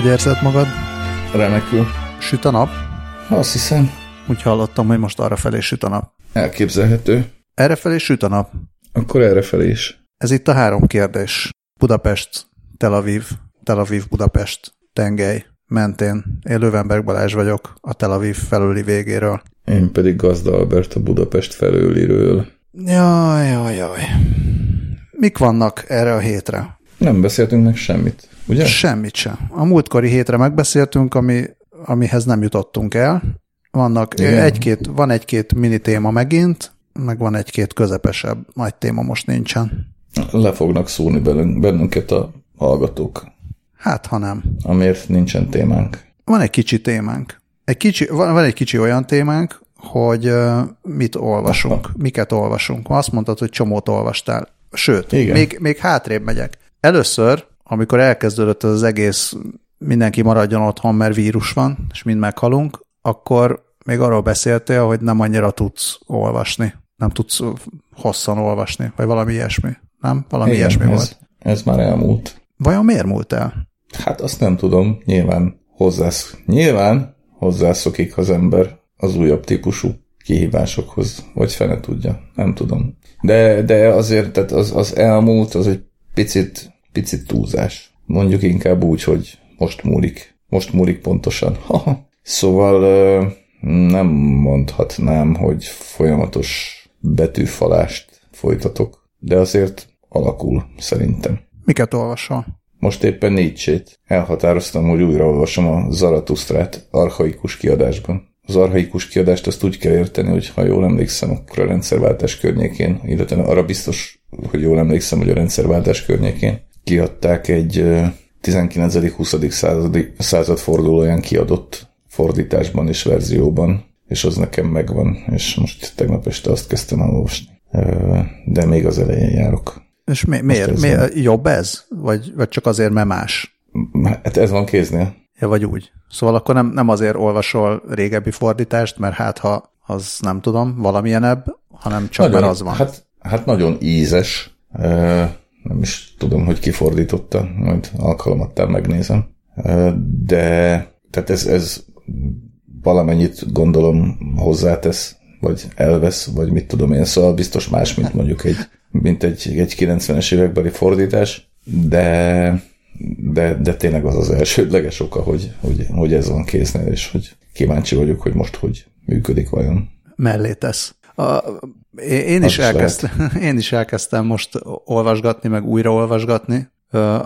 Hogy érzed magad? Remekül. Süt a nap? Azt hiszem. Úgy hallottam, hogy most arra felé süt a nap. Elképzelhető. Erre felé süt a nap? Akkor erre felé is. Ez itt a három kérdés. Budapest, Tel Aviv, Tel Aviv, Budapest, tengely mentén. Én Lövenberg Balázs vagyok, a Tel Aviv felüli végéről. Én pedig Gazda Albert a Budapest felőliről. Jaj, jaj, jaj. Mik vannak erre a hétre? Nem beszéltünk meg semmit, ugye? Semmit sem. A múltkori hétre megbeszéltünk, ami, amihez nem jutottunk el. Vannak egy-két, van egy-két mini téma megint, meg van egy-két közepesebb nagy téma most nincsen. Le fognak szúrni belünk, bennünket a hallgatók, Hát, ha nem. amiért nincsen témánk. Van egy kicsi témánk. Egy kicsi, van, van egy kicsi olyan témánk, hogy mit olvasunk, Aha. miket olvasunk. Ma azt mondtad, hogy csomót olvastál. Sőt, Igen. még, még hátrébb megyek. Először, amikor elkezdődött ez az egész mindenki maradjon otthon, mert vírus van, és mind meghalunk, akkor még arról beszéltél, hogy nem annyira tudsz olvasni. Nem tudsz hosszan olvasni, vagy valami ilyesmi. Nem? Valami Igen, ilyesmi ez, volt. ez már elmúlt. Vajon miért múlt el? Hát azt nem tudom, nyilván hozzász, nyilván hozzászokik az ember az újabb típusú kihívásokhoz, vagy fene tudja, nem tudom. De, de azért tehát az, az elmúlt, az egy picit, picit túlzás. Mondjuk inkább úgy, hogy most múlik. Most múlik pontosan. Haha. Szóval nem mondhatnám, hogy folyamatos betűfalást folytatok, de azért alakul szerintem. Miket olvasol? Most éppen Nietzsét. Elhatároztam, hogy újraolvasom a Zaratusztrát archaikus kiadásban. Az archaikus kiadást azt úgy kell érteni, hogy ha jól emlékszem, akkor a rendszerváltás környékén, illetve arra biztos, hogy jól emlékszem, hogy a rendszerváltás környékén kiadták egy ö, 19.-20. Századi, század fordulóján kiadott fordításban és verzióban, és az nekem megvan, és most tegnap este azt kezdtem elolvasni. Ö, De még az elején járok. És mi, miért? miért? Jobb ez? Vagy, vagy csak azért, mert más? Hát ez van kéznél. Ja, vagy úgy. Szóval akkor nem, nem azért olvasol régebbi fordítást, mert hát ha az nem tudom, valamilyenebb, hanem csak Nagyon, mert az van. Hát, hát nagyon ízes. Nem is tudom, hogy kifordította, majd alkalomattál megnézem. De tehát ez, ez valamennyit gondolom hozzátesz, vagy elvesz, vagy mit tudom én, szóval biztos más, mint mondjuk egy, mint egy, egy 90-es évekbeli fordítás, de, de, de tényleg az az elsődleges oka, hogy, hogy, hogy ez van kéznél, és hogy kíváncsi vagyok, hogy most hogy működik vajon. mellé tesz. A, én, is elkezdtem, én is elkezdtem most olvasgatni, meg újra olvasgatni. Ö,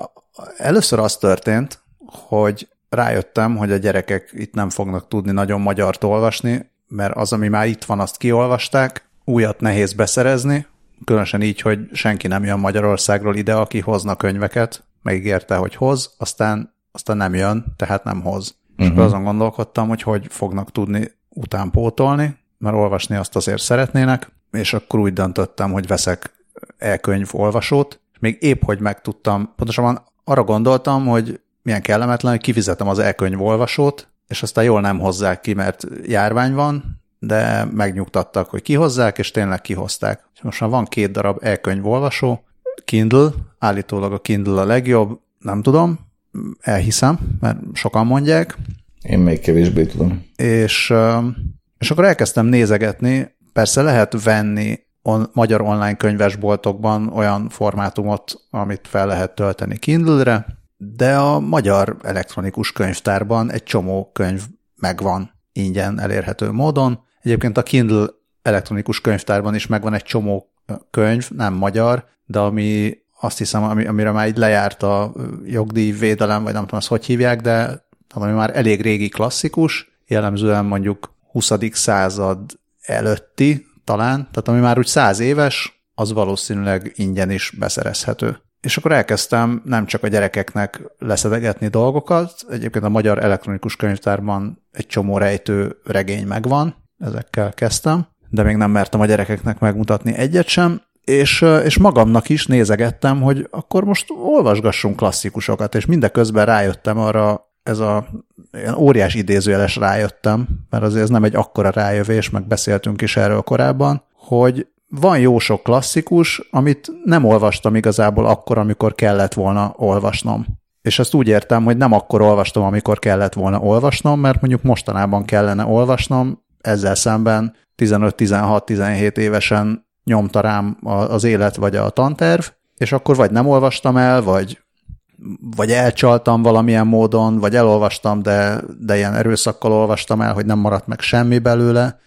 Először az történt, hogy rájöttem, hogy a gyerekek itt nem fognak tudni nagyon magyart olvasni, mert az, ami már itt van, azt kiolvasták, újat nehéz beszerezni, különösen így, hogy senki nem jön Magyarországról ide, aki hozna könyveket, megígérte, hogy hoz, aztán, aztán nem jön, tehát nem hoz. Uh-huh. És akkor azon gondolkodtam, hogy hogy fognak tudni utánpótolni, mert olvasni azt azért szeretnének, és akkor úgy döntöttem, hogy veszek e-könyv olvasót, és még épp, hogy megtudtam, pontosabban arra gondoltam, hogy milyen kellemetlen, hogy kifizetem az e-könyv olvasót, és aztán jól nem hozzák ki, mert járvány van, de megnyugtattak, hogy kihozzák, és tényleg kihozták. És most már van két darab e-könyv olvasó, Kindle, állítólag a Kindle a legjobb, nem tudom, elhiszem, mert sokan mondják, Én még kevésbé tudom. és, és akkor elkezdtem nézegetni, persze lehet venni on, magyar online könyvesboltokban olyan formátumot, amit fel lehet tölteni Kindle-re, de a magyar elektronikus könyvtárban egy csomó könyv megvan ingyen elérhető módon. Egyébként a Kindle elektronikus könyvtárban is megvan egy csomó könyv, nem magyar, de ami azt hiszem, ami, amire már így lejárt a jogdíjvédelem, vagy nem tudom, azt hogy hívják, de ami már elég régi klasszikus, jellemzően mondjuk 20. század előtti talán, tehát ami már úgy száz éves, az valószínűleg ingyen is beszerezhető. És akkor elkezdtem nem csak a gyerekeknek leszedegetni dolgokat, egyébként a Magyar Elektronikus Könyvtárban egy csomó rejtő regény megvan, ezekkel kezdtem, de még nem mertem a gyerekeknek megmutatni egyet sem, és, és magamnak is nézegettem, hogy akkor most olvasgassunk klasszikusokat, és mindeközben rájöttem arra, ez a ilyen óriás idézőjeles rájöttem, mert azért ez nem egy akkora rájövés, meg beszéltünk is erről korábban, hogy van jó sok klasszikus, amit nem olvastam igazából akkor, amikor kellett volna olvasnom. és ezt úgy értem, hogy nem akkor olvastam, amikor kellett volna olvasnom, mert mondjuk mostanában kellene olvasnom, ezzel szemben 15-16-17 évesen nyomta rám az élet vagy a tanterv, és akkor vagy nem olvastam el, vagy, vagy elcsaltam valamilyen módon, vagy elolvastam, de, de ilyen erőszakkal olvastam el, hogy nem maradt meg semmi belőle.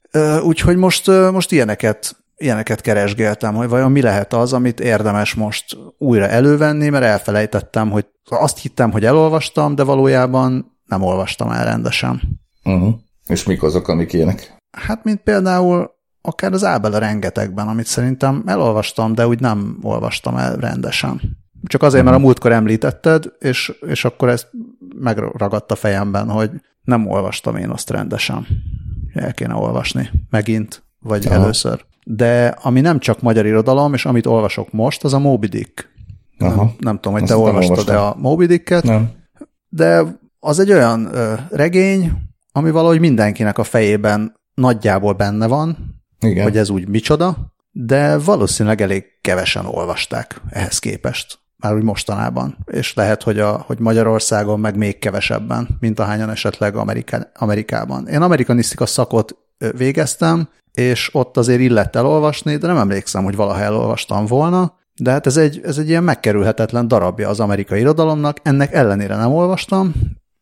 Úgyhogy most, most ilyeneket, ilyeneket keresgéltem, hogy vajon mi lehet az, amit érdemes most újra elővenni, mert elfelejtettem, hogy azt hittem, hogy elolvastam, de valójában nem olvastam el rendesen. Uh-huh. És mik azok, amik ilyenek? Hát, mint például akár az Ábel rengetegben, amit szerintem elolvastam, de úgy nem olvastam el rendesen. Csak azért, mert a múltkor említetted, és, és akkor ezt megragadt a fejemben, hogy nem olvastam én azt rendesen. El kéne olvasni megint, vagy Aha. először. De ami nem csak magyar irodalom, és amit olvasok most, az a Moby Dick. Aha. Nem, nem tudom, hogy azt te olvastad-e a Moby Dicket, nem. de az egy olyan ö, regény, ami valahogy mindenkinek a fejében nagyjából benne van, igen. hogy ez úgy micsoda, de valószínűleg elég kevesen olvasták ehhez képest, már úgy mostanában. És lehet, hogy, a, hogy Magyarországon meg még kevesebben, mint ahányan esetleg Amerika, Amerikában. Én amerikanisztika szakot végeztem, és ott azért illett elolvasni, de nem emlékszem, hogy valaha elolvastam volna, de hát ez egy, ez egy ilyen megkerülhetetlen darabja az amerikai irodalomnak, ennek ellenére nem olvastam,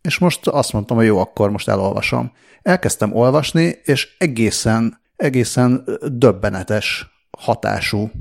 és most azt mondtam, hogy jó, akkor most elolvasom. Elkezdtem olvasni, és egészen egészen döbbenetes hatású.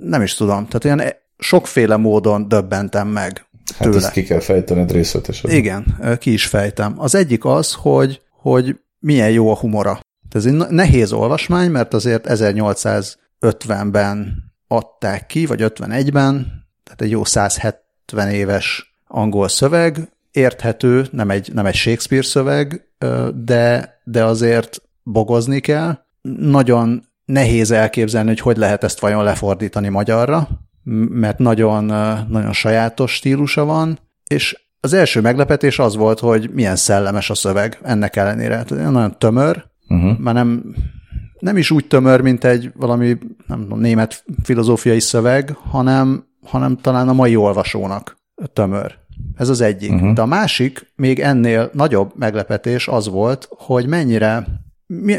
Nem is tudom, tehát olyan sokféle módon döbbentem meg Hát tőle. ezt ki kell fejtened részletesen. Igen, ki is fejtem. Az egyik az, hogy, hogy milyen jó a humora. Ez egy nehéz olvasmány, mert azért 1850-ben adták ki, vagy 51-ben, tehát egy jó 170 éves angol szöveg, érthető, nem egy, nem egy Shakespeare szöveg, de, de azért bogozni kell, nagyon nehéz elképzelni, hogy hogy lehet ezt vajon lefordítani magyarra, mert nagyon, nagyon sajátos stílusa van, és az első meglepetés az volt, hogy milyen szellemes a szöveg ennek ellenére. Tehát nagyon tömör, uh-huh. már nem, nem is úgy tömör, mint egy valami nem tudom, német filozófiai szöveg, hanem, hanem talán a mai olvasónak tömör. Ez az egyik. Uh-huh. De a másik, még ennél nagyobb meglepetés az volt, hogy mennyire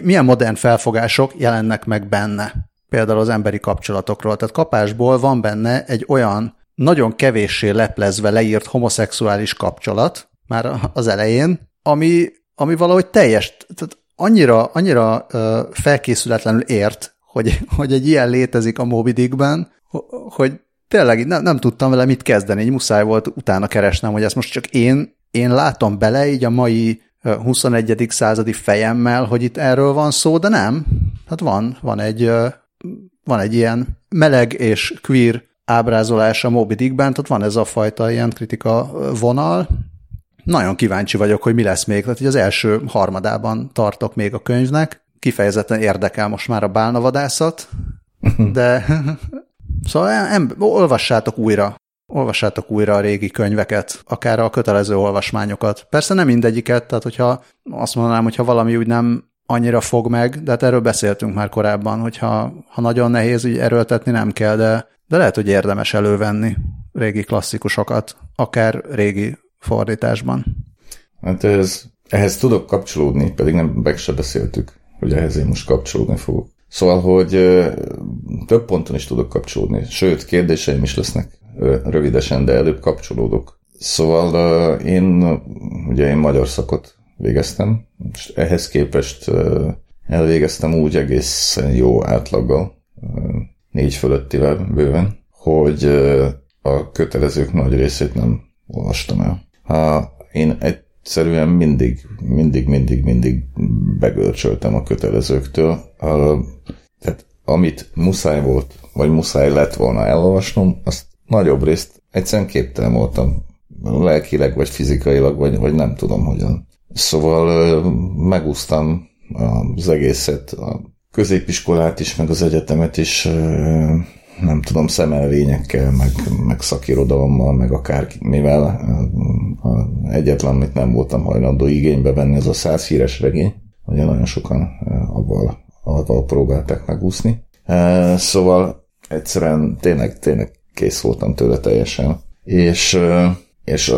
milyen modern felfogások jelennek meg benne, például az emberi kapcsolatokról. Tehát kapásból van benne egy olyan nagyon kevéssé leplezve leírt homoszexuális kapcsolat, már az elején, ami, ami valahogy teljes, tehát annyira, annyira uh, felkészületlenül ért, hogy, hogy egy ilyen létezik a Moby Dickben, hogy tényleg nem, nem tudtam vele mit kezdeni, így muszáj volt utána keresnem, hogy ezt most csak én, én látom bele így a mai 21. századi fejemmel, hogy itt erről van szó, de nem. Hát van, van egy, van egy ilyen meleg és queer ábrázolás a Moby Dickben, tehát van ez a fajta ilyen kritika vonal. Nagyon kíváncsi vagyok, hogy mi lesz még, tehát az első harmadában tartok még a könyvnek. Kifejezetten érdekel most már a bálnavadászat, de szóval em, olvassátok újra olvassátok újra a régi könyveket, akár a kötelező olvasmányokat. Persze nem mindegyiket, tehát hogyha azt mondanám, hogyha valami úgy nem annyira fog meg, de hát erről beszéltünk már korábban, hogyha ha nagyon nehéz így erőltetni, nem kell, de, de lehet, hogy érdemes elővenni régi klasszikusokat, akár régi fordításban. Hát ez, ehhez tudok kapcsolódni, pedig nem meg se beszéltük, hogy ehhez én most kapcsolódni fogok. Szóval, hogy több ponton is tudok kapcsolódni, sőt, kérdéseim is lesznek rövidesen, de előbb kapcsolódok. Szóval én, ugye én magyar szakot végeztem, és ehhez képest elvégeztem úgy egészen jó átlaggal, négy fölöttivel bőven, hogy a kötelezők nagy részét nem olvastam el. Ha én egyszerűen mindig, mindig, mindig, mindig begörcsöltem a kötelezőktől. Tehát amit muszáj volt, vagy muszáj lett volna elolvasnom, azt nagyobb részt egyszerűen képtelen voltam. Lelkileg, vagy fizikailag, vagy, vagy nem tudom hogyan. Szóval megúsztam az egészet, a középiskolát is, meg az egyetemet is, nem tudom, szemelvényekkel, meg, meg szakirodalommal, meg akár mivel egyetlen, amit nem voltam hajlandó igénybe venni, ez a száz híres regény. Ugye nagyon sokan avval, avval próbálták megúszni. Szóval egyszerűen tényleg, tényleg kész voltam tőle teljesen. És és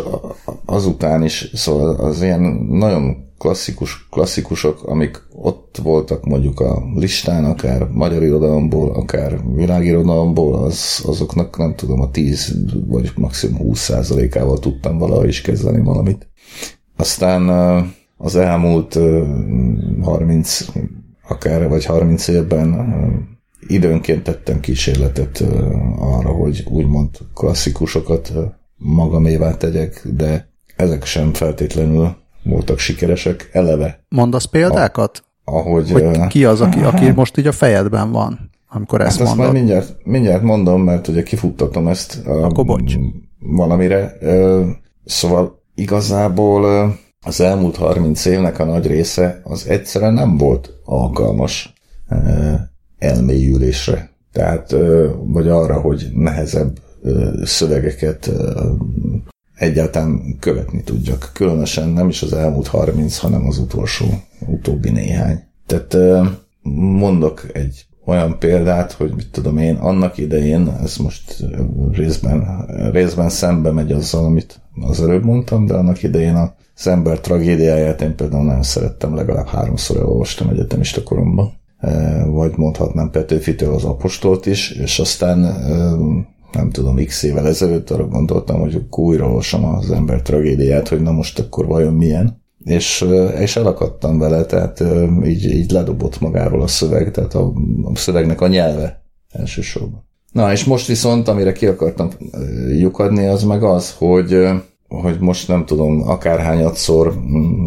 azután is, szóval az ilyen nagyon klasszikus, klasszikusok, amik ott voltak mondjuk a listán, akár magyar irodalomból, akár világirodalomból, az, azoknak nem tudom, a 10 vagy maximum 20 százalékával tudtam valahogy is kezdeni valamit. Aztán az elmúlt 30 akár vagy 30 évben időnként tettem kísérletet arra, hogy úgymond klasszikusokat magamévá tegyek, de ezek sem feltétlenül voltak sikeresek eleve. Mondasz példákat? A, ahogy, hogy ki az, aki, aki most így a fejedben van, amikor ezt hát mondod? Ezt majd mindjárt, mindjárt mondom, mert ugye kifuttatom ezt a, Akkor bocs. valamire. Szóval igazából az elmúlt 30 évnek a nagy része az egyszerűen nem volt alkalmas elmélyülésre. Tehát, vagy arra, hogy nehezebb szövegeket egyáltalán követni tudjak. Különösen nem is az elmúlt 30, hanem az utolsó, utóbbi néhány. Tehát mondok egy olyan példát, hogy mit tudom én, annak idején, ez most részben, részben szembe megy azzal, amit az előbb mondtam, de annak idején az ember tragédiáját én például nagyon szerettem, legalább háromszor elolvastam egyetemista koromban. Vagy mondhatnám Petőfitől az apostolt is, és aztán nem tudom, x évvel ezelőtt arra gondoltam, hogy újra olvasom az ember tragédiát, hogy na most akkor vajon milyen. És, és elakadtam vele, tehát így, így ledobott magáról a szöveg, tehát a, a szövegnek a nyelve elsősorban. Na, és most viszont, amire ki akartam lyukadni, az meg az, hogy, hogy most nem tudom, akárhányadszor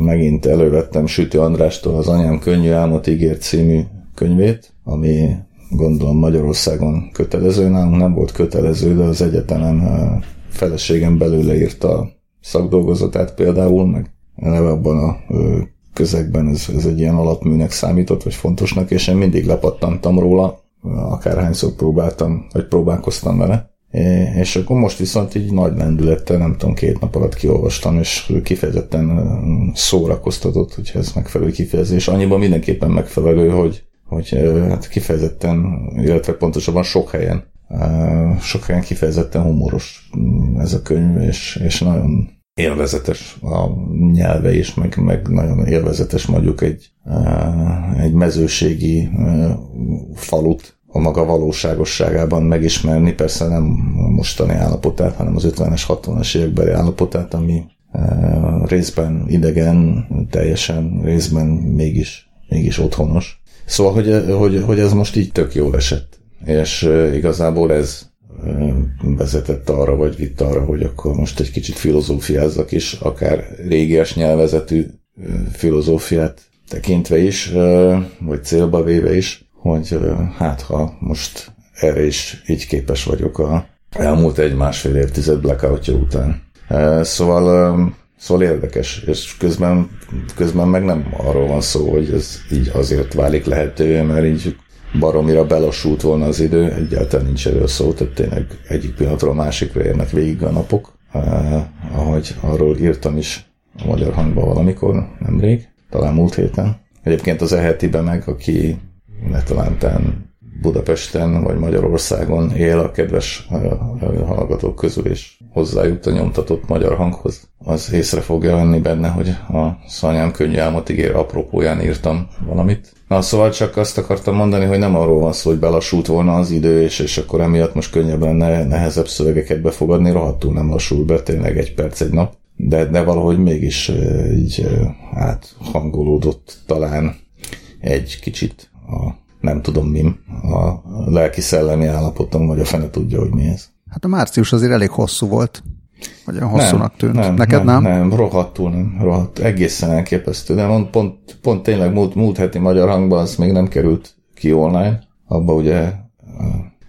megint elővettem Sütő Andrástól az Anyám könnyű álmot ígért című könyvét, ami gondolom Magyarországon kötelező, nálunk nem volt kötelező, de az egyetemen feleségem belőle írta a szakdolgozatát például, meg eleve abban a közegben ez, ez egy ilyen alapműnek számított, vagy fontosnak, és én mindig lepattantam róla, akárhányszor próbáltam, vagy próbálkoztam vele. És akkor most viszont így nagy lendülettel, nem tudom, két nap alatt kiolvastam, és kifejezetten szórakoztatott, hogyha ez megfelelő kifejezés. Annyiban mindenképpen megfelelő, hogy hogy hát kifejezetten, illetve pontosabban sok helyen, sok helyen kifejezetten humoros mm, ez a könyv, és, és nagyon élvezetes a nyelve is, meg, meg nagyon élvezetes mondjuk egy, egy mezőségi falut a maga valóságosságában megismerni, persze nem a mostani állapotát, hanem az 50-es, 60-as évekbeli állapotát, ami részben idegen, teljesen, részben mégis, mégis otthonos. Szóval, hogy, hogy, hogy ez most így tök jól esett. És igazából ez vezetett arra, vagy vitt arra, hogy akkor most egy kicsit filozófiázzak is, akár régies nyelvezetű filozófiát tekintve is, vagy célba véve is, hogy hát ha most erre is így képes vagyok a elmúlt egy-másfél évtized blackoutja után. Szóval Szóval érdekes, és közben, közben meg nem arról van szó, hogy ez így azért válik lehetővé, mert így baromira belassult volna az idő, egyáltalán nincs erről szó, tehát tényleg egyik pillanatról a másikra érnek végig a napok, eh, ahogy arról írtam is a magyar hangban valamikor, nemrég, talán múlt héten. Egyébként az ehetiben meg, aki netalántán Budapesten vagy Magyarországon él a kedves hallgatók közül, és hozzájut a nyomtatott magyar hanghoz, az észre fogja venni benne, hogy a szanyám könnyű álmot ígér apropóján írtam valamit. Na, szóval csak azt akartam mondani, hogy nem arról van szó, hogy belassult volna az idő, és, és akkor emiatt most könnyebb lenne nehezebb szövegeket befogadni, rohadtul nem lassul be, tényleg egy perc, egy nap, de, de valahogy mégis így áthangolódott talán egy kicsit a nem tudom mi, a lelki-szellemi állapotom, vagy a fene tudja, hogy mi ez. Hát a március azért elég hosszú volt. Vagy olyan hosszúnak tűnt. Nem, Neked nem? Nem, nem rohadtul nem. Rohadt, egészen elképesztő. De mond, pont, pont tényleg múlt, múlt heti magyar hangban az még nem került ki online. Abba ugye a,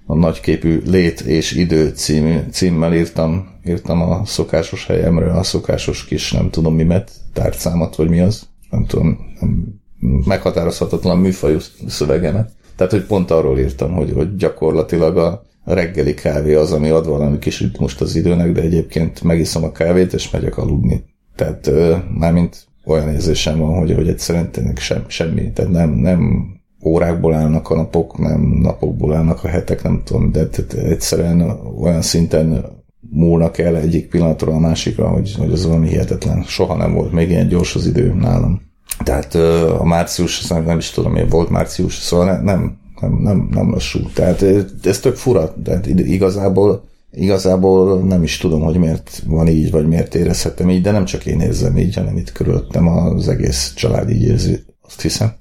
a nagyképű Lét és Idő című, címmel írtam, írtam a szokásos helyemről, a szokásos kis nem tudom mimet, tárcámat, vagy mi az. Nem tudom, nem, meghatározhatatlan műfajú szövegemet. Tehát, hogy pont arról írtam, hogy, hogy gyakorlatilag a reggeli kávé az, ami ad valami kis ritmust az időnek, de egyébként megiszom a kávét, és megyek aludni. Tehát mármint olyan érzésem van, hogy, hogy egyszerűen tényleg sem, semmi. Tehát nem, nem órákból állnak a napok, nem napokból állnak a hetek, nem tudom, de egyszerűen olyan szinten múlnak el egyik pillanatról a másikra, hogy, hogy az valami hihetetlen. Soha nem volt még ilyen gyors az idő nálam. Tehát a március, nem is tudom, miért volt március, szóval nem, nem, nem, nem, nem lassú. Tehát ez tök fura, tehát igazából igazából nem is tudom, hogy miért van így, vagy miért érezhetem így, de nem csak én érzem így, hanem itt körülöttem az egész család így érzi, azt hiszem.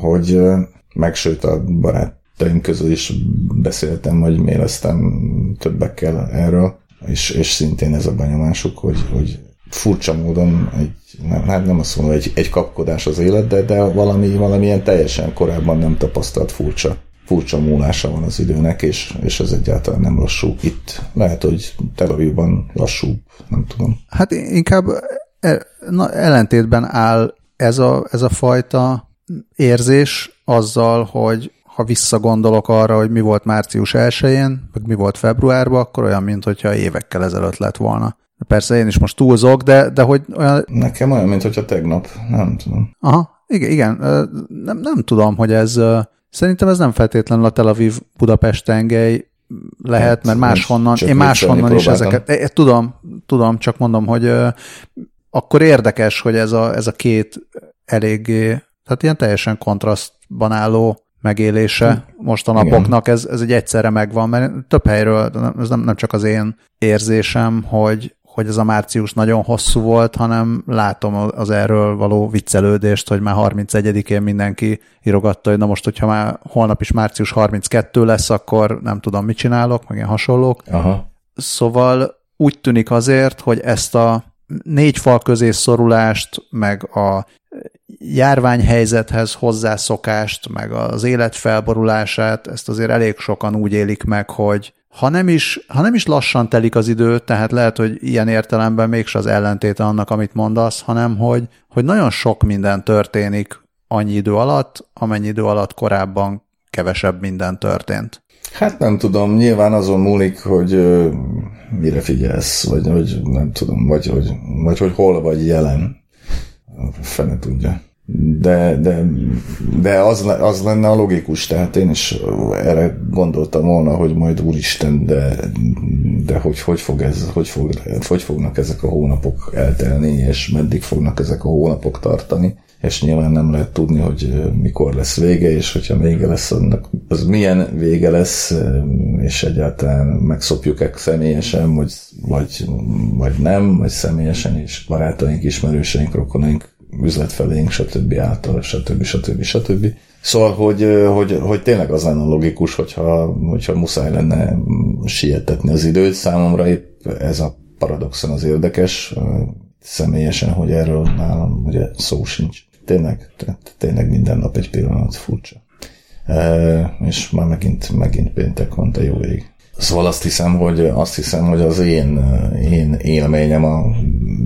Hogy meg sőt a barátaim közül is beszéltem, vagy méleztem többekkel erről, és, és szintén ez a benyomásuk, hogy, hogy furcsa módon egy, nem, hát nem azt mondom, egy, egy kapkodás az élet, de, de valami, valamilyen teljesen korábban nem tapasztalt furcsa furcsa múlása van az időnek, és, és ez egyáltalán nem lassú. Itt lehet, hogy Tel Avivban lassú, nem tudom. Hát inkább e, na, ellentétben áll ez a, ez a fajta érzés azzal, hogy ha visszagondolok arra, hogy mi volt március 1-én, meg mi volt februárban, akkor olyan, mintha évekkel ezelőtt lett volna. Persze én is most túlzok, de, de hogy olyan... Nekem olyan, mint hogyha tegnap, nem tudom. Aha, igen, igen. Nem, nem tudom, hogy ez Szerintem ez nem feltétlenül a Tel Aviv Budapest tengely lehet, hát, mert máshonnan, én máshonnan is ezeket, én, tudom, tudom, csak mondom, hogy akkor érdekes, hogy ez a, ez a két eléggé, tehát ilyen teljesen kontrasztban álló megélése most a napoknak, ez, ez egy egyszerre megvan, mert több helyről, ez nem, nem csak az én érzésem, hogy, hogy ez a március nagyon hosszú volt, hanem látom az erről való viccelődést, hogy már 31-én mindenki írogatta, hogy na most, hogyha már holnap is március 32 lesz, akkor nem tudom, mit csinálok, meg ilyen hasonlók. Aha. Szóval úgy tűnik azért, hogy ezt a négy fal közé szorulást, meg a járványhelyzethez hozzászokást, meg az élet felborulását, ezt azért elég sokan úgy élik meg, hogy ha nem, is, ha nem is lassan telik az idő, tehát lehet, hogy ilyen értelemben mégse az ellentéte annak, amit mondasz, hanem hogy, hogy nagyon sok minden történik annyi idő alatt, amennyi idő alatt korábban kevesebb minden történt. Hát nem tudom, nyilván azon múlik, hogy mire figyelsz, vagy hogy nem tudom, vagy hogy, vagy hogy hol vagy jelen. Fene tudja. De, de, de az, az lenne a logikus, tehát én is erre gondoltam volna, hogy majd úristen, de, de hogy, hogy, fog ez, hogy, fog, hogy fognak ezek a hónapok eltelni, és meddig fognak ezek a hónapok tartani, és nyilván nem lehet tudni, hogy mikor lesz vége, és hogyha vége lesz, annak az milyen vége lesz, és egyáltalán megszopjuk-e személyesen, vagy, vagy, vagy nem, vagy személyesen is barátaink, ismerőseink, rokonaink üzletfelénk, stb. által, stb. stb. stb. Szóval, hogy, hogy, hogy tényleg az lenne logikus, hogyha, hogyha muszáj lenne sietetni az időt. Számomra épp ez a paradoxon az érdekes, személyesen, hogy erről nálam ugye szó sincs. Tényleg, tényleg minden nap egy pillanat furcsa. E, és már megint, megint péntek van, te jó ég. Szóval azt hiszem, hogy, azt hiszem, hogy az én, én élményem a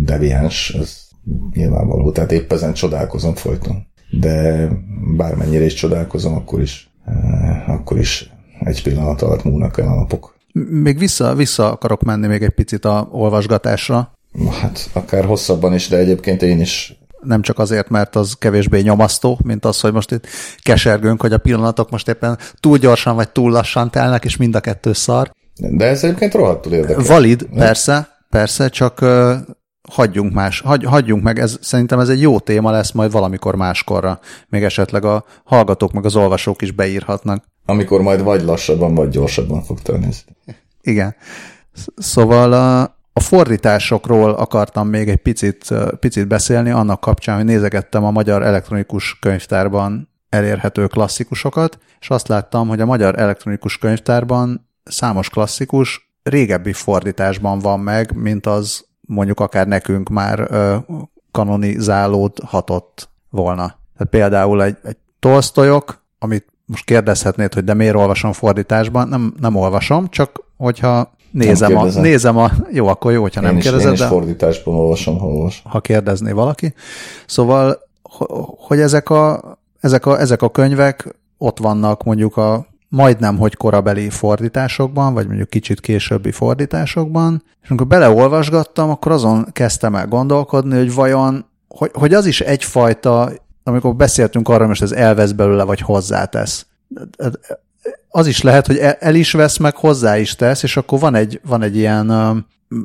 deviáns, ez nyilvánvaló, tehát épp ezen csodálkozom folyton. De bármennyire is csodálkozom, akkor is, eh, akkor is egy pillanat alatt múlnak el a napok. Még vissza, vissza akarok menni még egy picit a olvasgatásra. Hát akár hosszabban is, de egyébként én is nem csak azért, mert az kevésbé nyomasztó, mint az, hogy most itt kesergünk, hogy a pillanatok most éppen túl gyorsan vagy túl lassan telnek, és mind a kettő szar. De ez egyébként rohadtul érdekes. Valid, persze, persze, csak hagyjunk, más, hagy, hagyjunk meg, ez, szerintem ez egy jó téma lesz majd valamikor máskorra. Még esetleg a hallgatók meg az olvasók is beírhatnak. Amikor majd vagy lassabban, vagy gyorsabban fog tenni. Igen. Szóval a, a fordításokról akartam még egy picit, picit beszélni, annak kapcsán, hogy nézegettem a Magyar Elektronikus Könyvtárban elérhető klasszikusokat, és azt láttam, hogy a Magyar Elektronikus Könyvtárban számos klasszikus régebbi fordításban van meg, mint az mondjuk akár nekünk már ö, kanonizálódhatott volna. Tehát például egy, egy Tolstoyok, amit most kérdezhetnéd, hogy de miért olvasom fordításban, nem, nem olvasom, csak hogyha nézem a, nézem a, jó, akkor jó, hogyha én nem is, kérdezed. Én is de, fordításban olvasom, ha olvas. Ha kérdezné valaki. Szóval, hogy ezek a, ezek a, ezek a könyvek ott vannak mondjuk a majdnem, hogy korabeli fordításokban, vagy mondjuk kicsit későbbi fordításokban, és amikor beleolvasgattam, akkor azon kezdtem el gondolkodni, hogy vajon, hogy, hogy az is egyfajta, amikor beszéltünk arra, most ez elvesz belőle, vagy hozzátesz. az is lehet, hogy el is vesz, meg hozzá is tesz, és akkor van egy, van egy ilyen,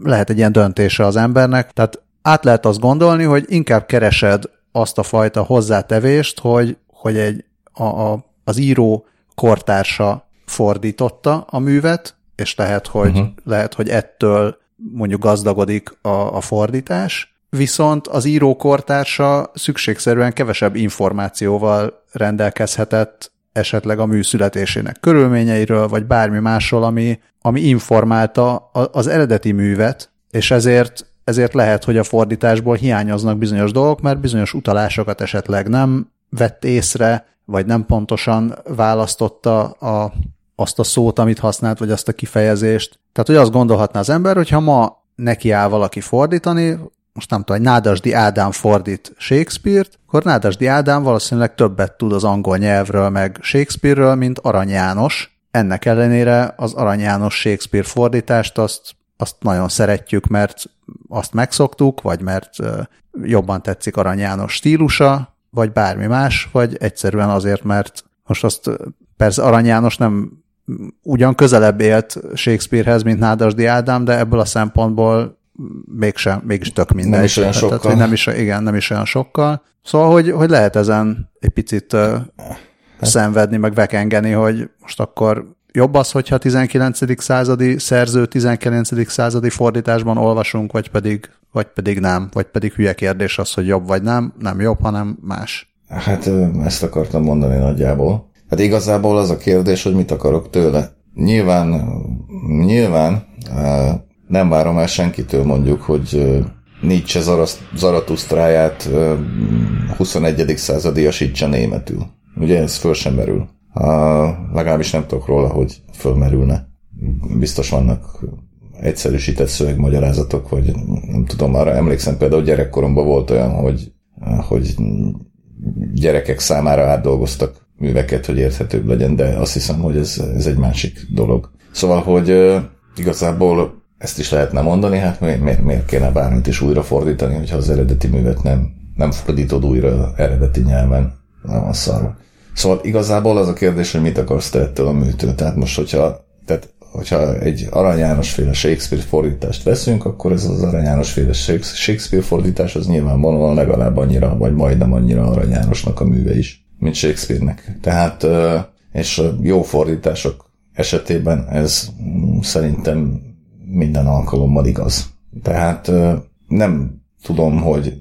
lehet egy ilyen döntése az embernek, tehát át lehet azt gondolni, hogy inkább keresed azt a fajta hozzátevést, hogy, hogy egy, a, a, az író kortársa fordította a művet, és lehet, hogy, uh-huh. lehet, hogy ettől mondjuk gazdagodik a, a fordítás, viszont az író kortársa szükségszerűen kevesebb információval rendelkezhetett esetleg a mű születésének körülményeiről, vagy bármi másról, ami, ami informálta az eredeti művet, és ezért, ezért lehet, hogy a fordításból hiányoznak bizonyos dolgok, mert bizonyos utalásokat esetleg nem vett észre, vagy nem pontosan választotta a, azt a szót, amit használt, vagy azt a kifejezést. Tehát, hogy azt gondolhatná az ember, hogy ha ma neki áll valaki fordítani, most nem tudom, hogy Nádasdi Ádám fordít Shakespeare-t, akkor Nádasdi Ádám valószínűleg többet tud az angol nyelvről, meg Shakespeare-ről, mint Arany János. Ennek ellenére az Arany János Shakespeare fordítást azt, azt nagyon szeretjük, mert azt megszoktuk, vagy mert jobban tetszik Arany János stílusa, vagy bármi más, vagy egyszerűen azért, mert most azt persze Arany János nem ugyan közelebb élt Shakespearehez, mint Nádasdi Ádám, de ebből a szempontból mégsem, mégis tök mindegy. Nem is olyan sokkal. Tehát, nem is, igen, nem is olyan sokkal. Szóval, hogy, hogy lehet ezen egy picit uh, szenvedni, meg vekengeni, hogy most akkor jobb az, hogyha 19. századi szerző 19. századi fordításban olvasunk, vagy pedig, vagy pedig nem, vagy pedig hülye kérdés az, hogy jobb vagy nem, nem jobb, hanem más. Hát ezt akartam mondani nagyjából. Hát igazából az a kérdés, hogy mit akarok tőle. Nyilván, nyilván nem várom el senkitől mondjuk, hogy Nietzsche Zaratusztráját 21. századiasítsa németül. Ugye ez föl sem merül. Legalábbis nem tudok róla, hogy fölmerülne. Biztos vannak egyszerűsített szövegmagyarázatok, vagy nem tudom, arra emlékszem például gyerekkoromban volt olyan, hogy, hogy gyerekek számára átdolgoztak műveket, hogy érthetőbb legyen, de azt hiszem, hogy ez, ez egy másik dolog. Szóval, hogy uh, igazából ezt is lehetne mondani, hát miért, miért kéne bármit is újra fordítani, hogyha az eredeti művet nem, nem fordítod újra eredeti nyelven, nem a szarva. Szóval igazából az a kérdés, hogy mit akarsz te ettől a műtől. Tehát most, hogyha, tehát, hogyha egy Arany János féle Shakespeare fordítást veszünk, akkor ez az Arany János féle Shakespeare fordítás az nyilvánvalóan legalább annyira, vagy majdnem annyira Arany Jánosnak a műve is, mint Shakespeare-nek. Tehát, és jó fordítások esetében ez szerintem minden alkalommal igaz. Tehát nem tudom, hogy,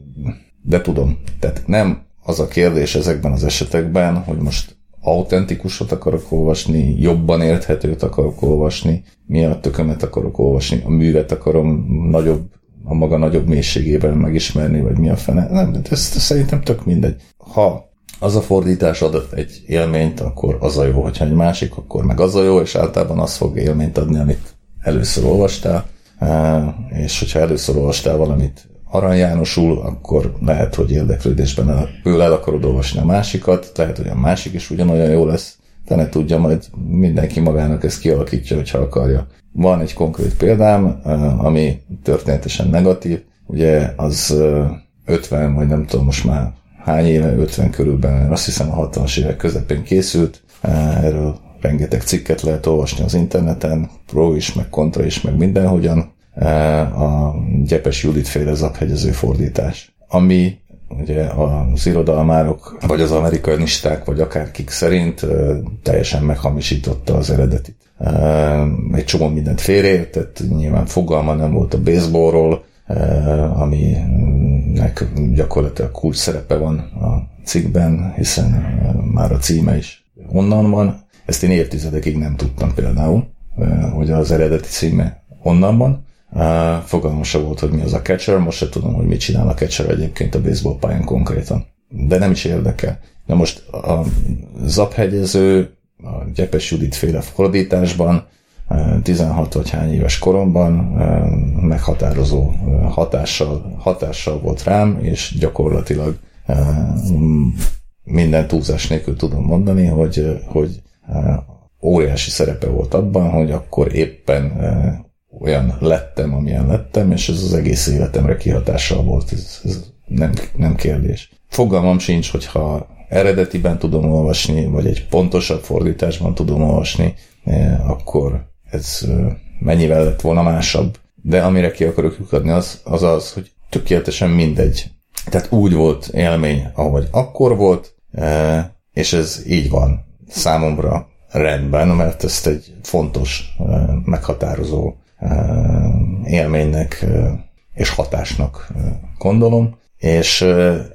de tudom, tehát nem az a kérdés ezekben az esetekben, hogy most autentikusat akarok olvasni, jobban érthetőt akarok olvasni, mi a tökömet akarok olvasni, a művet akarom nagyobb, a maga nagyobb mélységében megismerni, vagy mi a fene. Nem, ez, ez szerintem tök mindegy. Ha az a fordítás ad egy élményt, akkor az a jó, hogyha egy másik, akkor meg az a jó, és általában az fog élményt adni, amit először olvastál, és hogyha először olvastál valamit Arany Jánosul, akkor lehet, hogy érdeklődésben el, el akarod olvasni a másikat, lehet, hogy a másik is ugyanolyan jó lesz, de ne tudja, majd mindenki magának ezt kialakítja, hogyha akarja. Van egy konkrét példám, ami történetesen negatív, ugye az 50, vagy nem tudom most már hány éve, 50 körülben, azt hiszem a 60-as évek közepén készült, erről rengeteg cikket lehet olvasni az interneten, pro is, meg kontra is, meg mindenhogyan, a Gyepes Judit féle zaphegyező fordítás, ami ugye az irodalmárok, vagy az amerikanisták, vagy akár kik szerint e, teljesen meghamisította az eredetit. E, egy csomó mindent félreértett, nyilván fogalma nem volt a baseballról, aminek gyakorlatilag kulcs szerepe van a cikkben, hiszen már a címe is onnan van. Ezt én évtizedekig nem tudtam például, hogy az eredeti címe honnan van. Fogalmam se volt, hogy mi az a catcher, most se tudom, hogy mit csinál a catcher egyébként a baseball pályán konkrétan. De nem is érdekel. Na most a zaphegyező, a Gyepes Judit féle fordításban 16 vagy hány éves koromban meghatározó hatással, hatással volt rám, és gyakorlatilag minden túlzás nélkül tudom mondani, hogy, hogy óriási szerepe volt abban, hogy akkor éppen olyan lettem, amilyen lettem, és ez az egész életemre kihatással volt, ez, ez nem, nem kérdés. Fogalmam sincs, hogyha eredetiben tudom olvasni, vagy egy pontosabb fordításban tudom olvasni, akkor ez mennyivel lett volna másabb. De amire ki akarok lyukadni, az, az az, hogy tökéletesen mindegy. Tehát úgy volt élmény, ahogy akkor volt, és ez így van számomra rendben, mert ezt egy fontos, meghatározó élménynek és hatásnak gondolom, és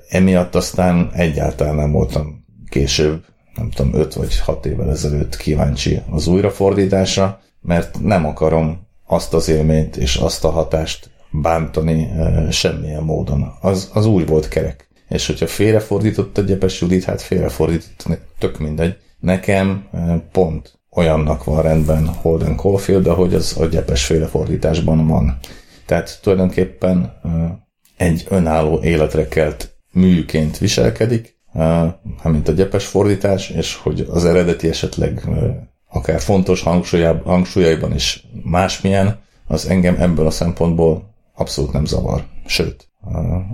emiatt aztán egyáltalán nem voltam később, nem tudom, 5 vagy 6 évvel ezelőtt kíváncsi az újrafordításra, mert nem akarom azt az élményt és azt a hatást bántani semmilyen módon. Az, az úgy volt kerek. És hogyha félrefordított a Gyepes Judit, hát félrefordított, tök mindegy. Nekem pont olyannak van rendben Holden Caulfield, ahogy az a Gyepes félrefordításban van. Tehát tulajdonképpen egy önálló életre kelt műként viselkedik, mint a gyepes fordítás, és hogy az eredeti esetleg akár fontos hangsúlyaiban is másmilyen, az engem ebből a szempontból abszolút nem zavar. Sőt,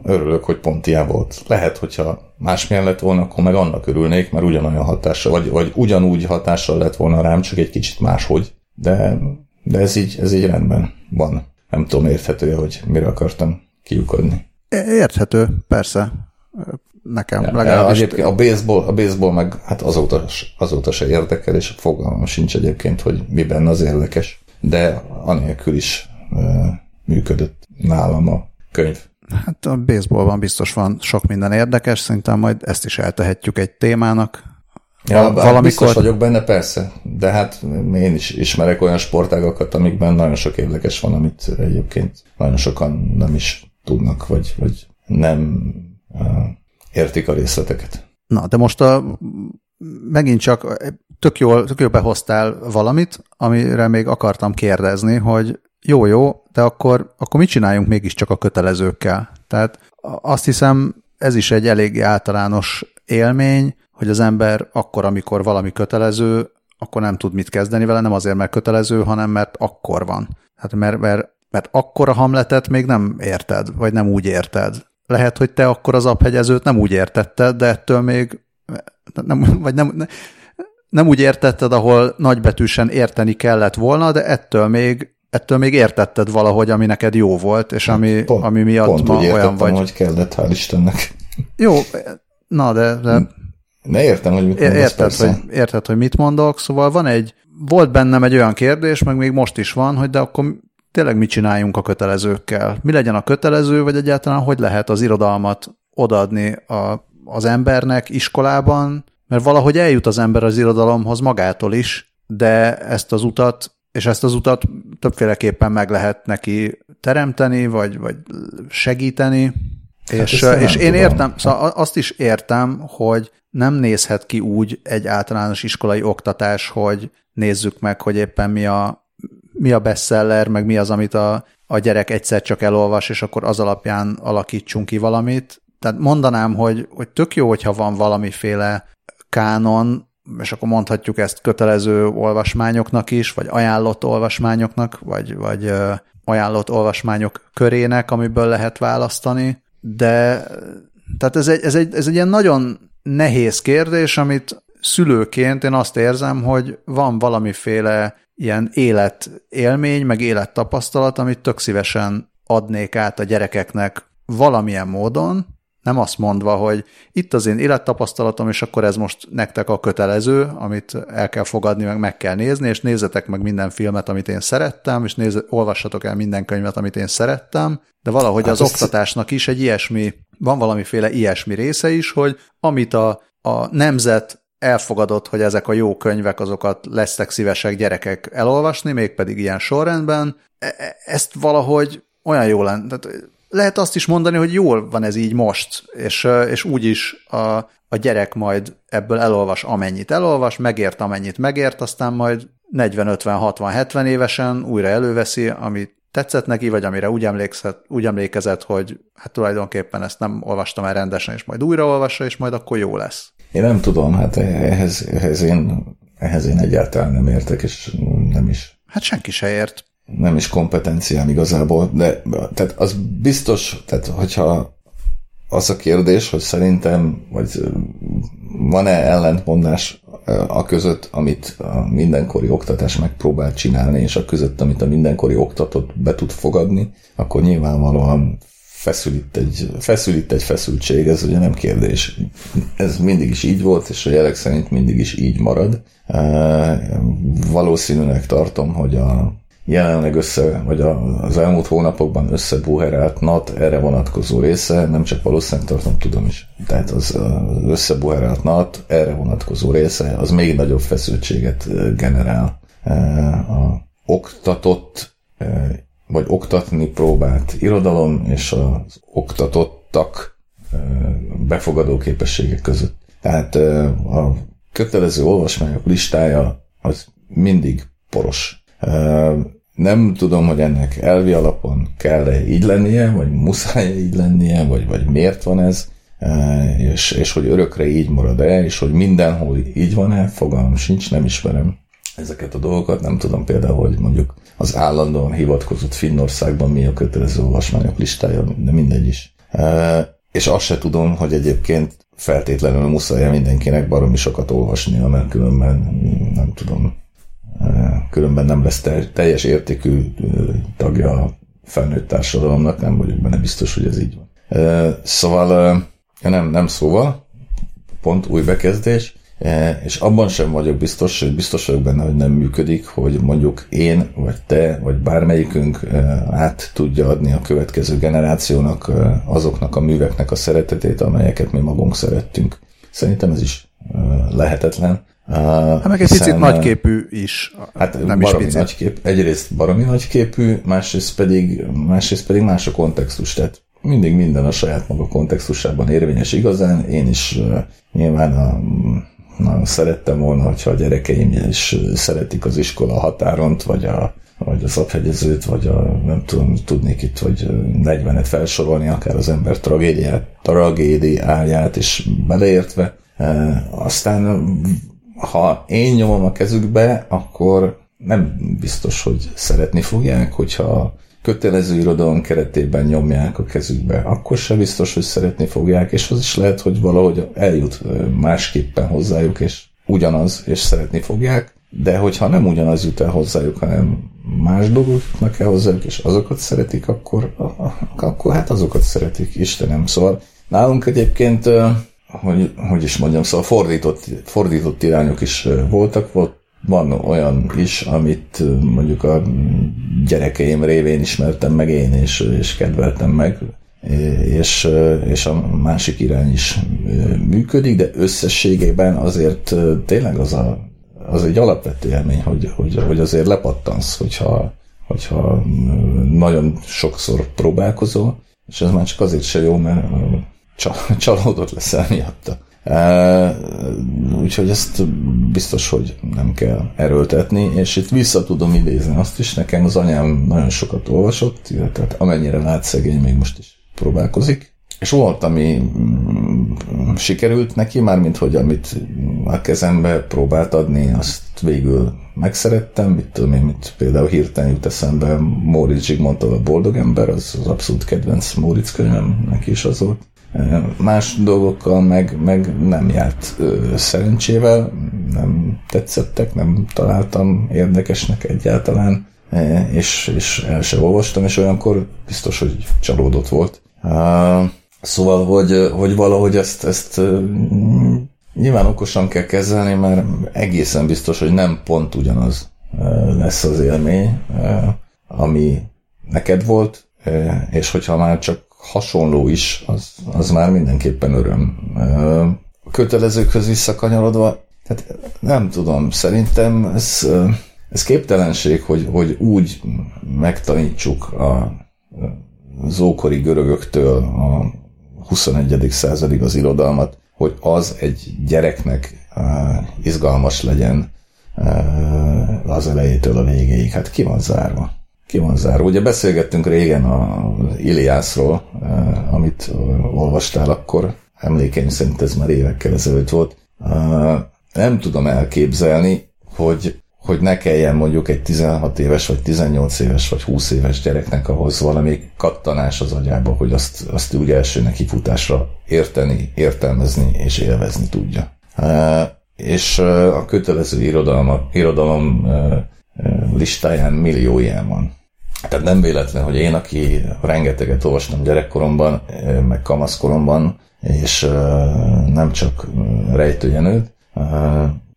örülök, hogy pont ilyen volt. Lehet, hogyha másmilyen lett volna, akkor meg annak örülnék, mert ugyanolyan hatással, vagy, vagy ugyanúgy hatással lett volna rám, csak egy kicsit máshogy. De, de ez, így, ez így rendben van. Nem tudom, érthető hogy mire akartam kiukadni. Érthető, persze. Nekem ja, legalábbis. Egyébként a baseball, a baseball meg hát azóta, azóta se érdekel, és fogalmam sincs egyébként, hogy mi benne az érdekes. De anélkül is működött nálam a könyv. Hát a baseballban biztos van sok minden érdekes, szerintem majd ezt is eltehetjük egy témának. Ja, hát valamikor... biztos vagyok benne, persze, de hát én is ismerek olyan sportágakat, amikben nagyon sok érdekes van, amit egyébként nagyon sokan nem is tudnak, vagy, vagy nem uh, értik a részleteket. Na, de most a, megint csak tök jól, tök jól behoztál valamit, amire még akartam kérdezni, hogy jó, jó, de akkor, akkor mit csináljunk mégiscsak a kötelezőkkel? Tehát azt hiszem, ez is egy elég általános élmény, hogy az ember akkor, amikor valami kötelező, akkor nem tud mit kezdeni vele, nem azért, mert kötelező, hanem mert akkor van. Hát mert, mert, mert akkor a hamletet még nem érted, vagy nem úgy érted. Lehet, hogy te akkor az aphegyezőt nem úgy értetted, de ettől még nem, vagy nem, nem úgy értetted, ahol nagybetűsen érteni kellett volna, de ettől még ettől még értetted valahogy, ami neked jó volt, és ami, pont, ami miatt pont ma úgy olyan vagy. hogy kellett, hál' Istennek. Jó, na de... de ne értem, hogy mit mondasz, érted, hogy, érted, hogy mit mondok, szóval van egy, volt bennem egy olyan kérdés, meg még most is van, hogy de akkor tényleg mit csináljunk a kötelezőkkel? Mi legyen a kötelező, vagy egyáltalán hogy lehet az irodalmat odaadni a, az embernek iskolában, mert valahogy eljut az ember az irodalomhoz magától is, de ezt az utat és ezt az utat többféleképpen meg lehet neki teremteni, vagy, vagy segíteni, hát és, és én tudom. értem, szóval azt is értem, hogy nem nézhet ki úgy egy általános iskolai oktatás, hogy nézzük meg, hogy éppen mi a, mi a bestseller, meg mi az, amit a, a gyerek egyszer csak elolvas, és akkor az alapján alakítsunk ki valamit. Tehát mondanám, hogy, hogy tök jó, hogyha van valamiféle kánon, és akkor mondhatjuk ezt kötelező olvasmányoknak is, vagy ajánlott olvasmányoknak, vagy, vagy ajánlott olvasmányok körének, amiből lehet választani, de tehát ez egy, ez egy, ez egy ilyen nagyon nehéz kérdés, amit szülőként én azt érzem, hogy van valamiféle ilyen életélmény, meg élettapasztalat, amit tök szívesen adnék át a gyerekeknek valamilyen módon, nem azt mondva, hogy itt az én élettapasztalatom, és akkor ez most nektek a kötelező, amit el kell fogadni, meg meg kell nézni, és nézzetek meg minden filmet, amit én szerettem, és nézze, olvassatok el minden könyvet, amit én szerettem, de valahogy hát az oktatásnak is egy ilyesmi, van valamiféle ilyesmi része is, hogy amit a, a nemzet elfogadott, hogy ezek a jó könyvek, azokat lesztek szívesek gyerekek elolvasni, mégpedig ilyen sorrendben, e, e, ezt valahogy olyan jó lenne, tehát lehet azt is mondani, hogy jól van ez így most, és, és úgy is a, a gyerek majd ebből elolvas amennyit elolvas, megért amennyit megért, aztán majd 40, 50, 60, 70 évesen újra előveszi, ami tetszett neki, vagy amire úgy, emlékszett, úgy emlékezett, hogy hát tulajdonképpen ezt nem olvastam el rendesen, és majd újraolvassa, és majd akkor jó lesz. Én nem tudom, hát ehhez, ehhez, én, ehhez én egyáltalán nem értek, és nem is. Hát senki se ért nem is kompetenciám igazából, de tehát az biztos, tehát hogyha az a kérdés, hogy szerintem, vagy van-e ellentmondás a között, amit a mindenkori oktatás megpróbál csinálni, és a között, amit a mindenkori oktatott be tud fogadni, akkor nyilvánvalóan feszül itt egy, feszül itt egy feszültség, ez ugye nem kérdés. Ez mindig is így volt, és a jelek szerint mindig is így marad. Valószínűleg tartom, hogy a jelenleg össze, vagy az elmúlt hónapokban összebuherált NAT erre vonatkozó része, nem csak valószínűleg tartom, tudom is. Tehát az összebuherált NAT erre vonatkozó része, az még nagyobb feszültséget generál. A oktatott, vagy oktatni próbált irodalom és az oktatottak befogadó képességek között. Tehát a kötelező olvasmányok listája az mindig poros nem tudom, hogy ennek elvi alapon kell-e így lennie, vagy muszáj -e így lennie, vagy, vagy miért van ez, és, és hogy örökre így marad-e, és hogy mindenhol így van-e, fogalmam sincs, nem ismerem ezeket a dolgokat. Nem tudom például, hogy mondjuk az állandóan hivatkozott Finnországban mi a kötelező olvasmányok listája, de mindegy is. És azt se tudom, hogy egyébként feltétlenül muszáj mindenkinek baromi sokat olvasnia, mert különben nem tudom, különben nem lesz teljes értékű tagja a felnőtt társadalomnak, nem vagyok benne biztos, hogy ez így van. Szóval, nem, nem szóval, pont új bekezdés, és abban sem vagyok biztos, hogy biztos vagyok benne, hogy nem működik, hogy mondjuk én, vagy te, vagy bármelyikünk át tudja adni a következő generációnak azoknak a műveknek a szeretetét, amelyeket mi magunk szerettünk. Szerintem ez is lehetetlen. Hát meg egy hiszen, picit nagyképű is. Hát nem baromi is picit. Nagykép, egyrészt baromi nagyképű, másrészt pedig, másrészt pedig más a kontextus. Tehát mindig minden a saját maga kontextusában érvényes igazán. Én is uh, nyilván a, nagyon szerettem volna, hogyha a gyerekeim is szeretik az iskola határont, vagy a vagy a szabhegyezőt, vagy a, nem tudom, tudnék itt, vagy 40-et felsorolni, akár az ember tragédiát, tragédiáját is beleértve. E, aztán ha én nyomom a kezükbe, akkor nem biztos, hogy szeretni fogják, hogyha kötelező irodalom keretében nyomják a kezükbe, akkor sem biztos, hogy szeretni fogják, és az is lehet, hogy valahogy eljut másképpen hozzájuk, és ugyanaz, és szeretni fogják, de hogyha nem ugyanaz jut el hozzájuk, hanem más dolgok jutnak el hozzájuk, és azokat szeretik, akkor, akkor hát azokat szeretik, Istenem. Szóval nálunk egyébként hogy, hogy is mondjam, szóval fordított, fordított irányok is voltak, volt, van olyan is, amit mondjuk a gyerekeim révén ismertem meg én, és, és kedveltem meg, és, és a másik irány is működik, de összességében azért tényleg az, a, az egy alapvető élmény, hogy, hogy, hogy azért lepattansz, hogyha, hogyha nagyon sokszor próbálkozol, és ez már csak azért se jó, mert csalódott leszel miatta. Úgyhogy ezt biztos, hogy nem kell erőltetni, és itt vissza tudom idézni azt is, nekem az anyám nagyon sokat olvasott, illetve amennyire lát szegény, még most is próbálkozik, és volt, ami mm, sikerült neki, mármint hogy amit a kezembe próbált adni, azt végül megszerettem, mit tudom én, mit például hirtelen jut eszembe Móricz Zsigmondtól a Boldog Ember, az az abszolút kedvenc Móricz könyvem, neki is az volt. Más dolgokkal meg, meg nem járt szerencsével, nem tetszettek, nem találtam érdekesnek egyáltalán, e, és, és el sem olvastam, és olyankor biztos, hogy csalódott volt. Szóval, hogy, hogy valahogy ezt, ezt nyilván okosan kell kezelni, mert egészen biztos, hogy nem pont ugyanaz lesz az élmény, ami neked volt, és hogyha már csak hasonló is, az, az már mindenképpen öröm. A kötelezőkhöz visszakanyarodva, tehát nem tudom, szerintem ez, ez képtelenség, hogy, hogy úgy megtanítsuk a, az ókori görögöktől a 21. századig az irodalmat, hogy az egy gyereknek izgalmas legyen az elejétől a végéig. Hát ki van zárva? Ki van zárva. Ugye beszélgettünk régen a Iliászról, eh, amit eh, olvastál akkor, emlékeim szerint ez már évekkel ezelőtt volt. Eh, nem tudom elképzelni, hogy hogy ne kelljen mondjuk egy 16 éves, vagy 18 éves, vagy 20 éves gyereknek ahhoz valami kattanás az agyába, hogy azt, azt úgy első nekifutásra érteni, értelmezni és élvezni tudja. És a kötelező irodalom, irodalom listáján millió ilyen van. Tehát nem véletlen, hogy én, aki rengeteget olvastam gyerekkoromban, meg kamaszkoromban, és nem csak rejtőjenőt,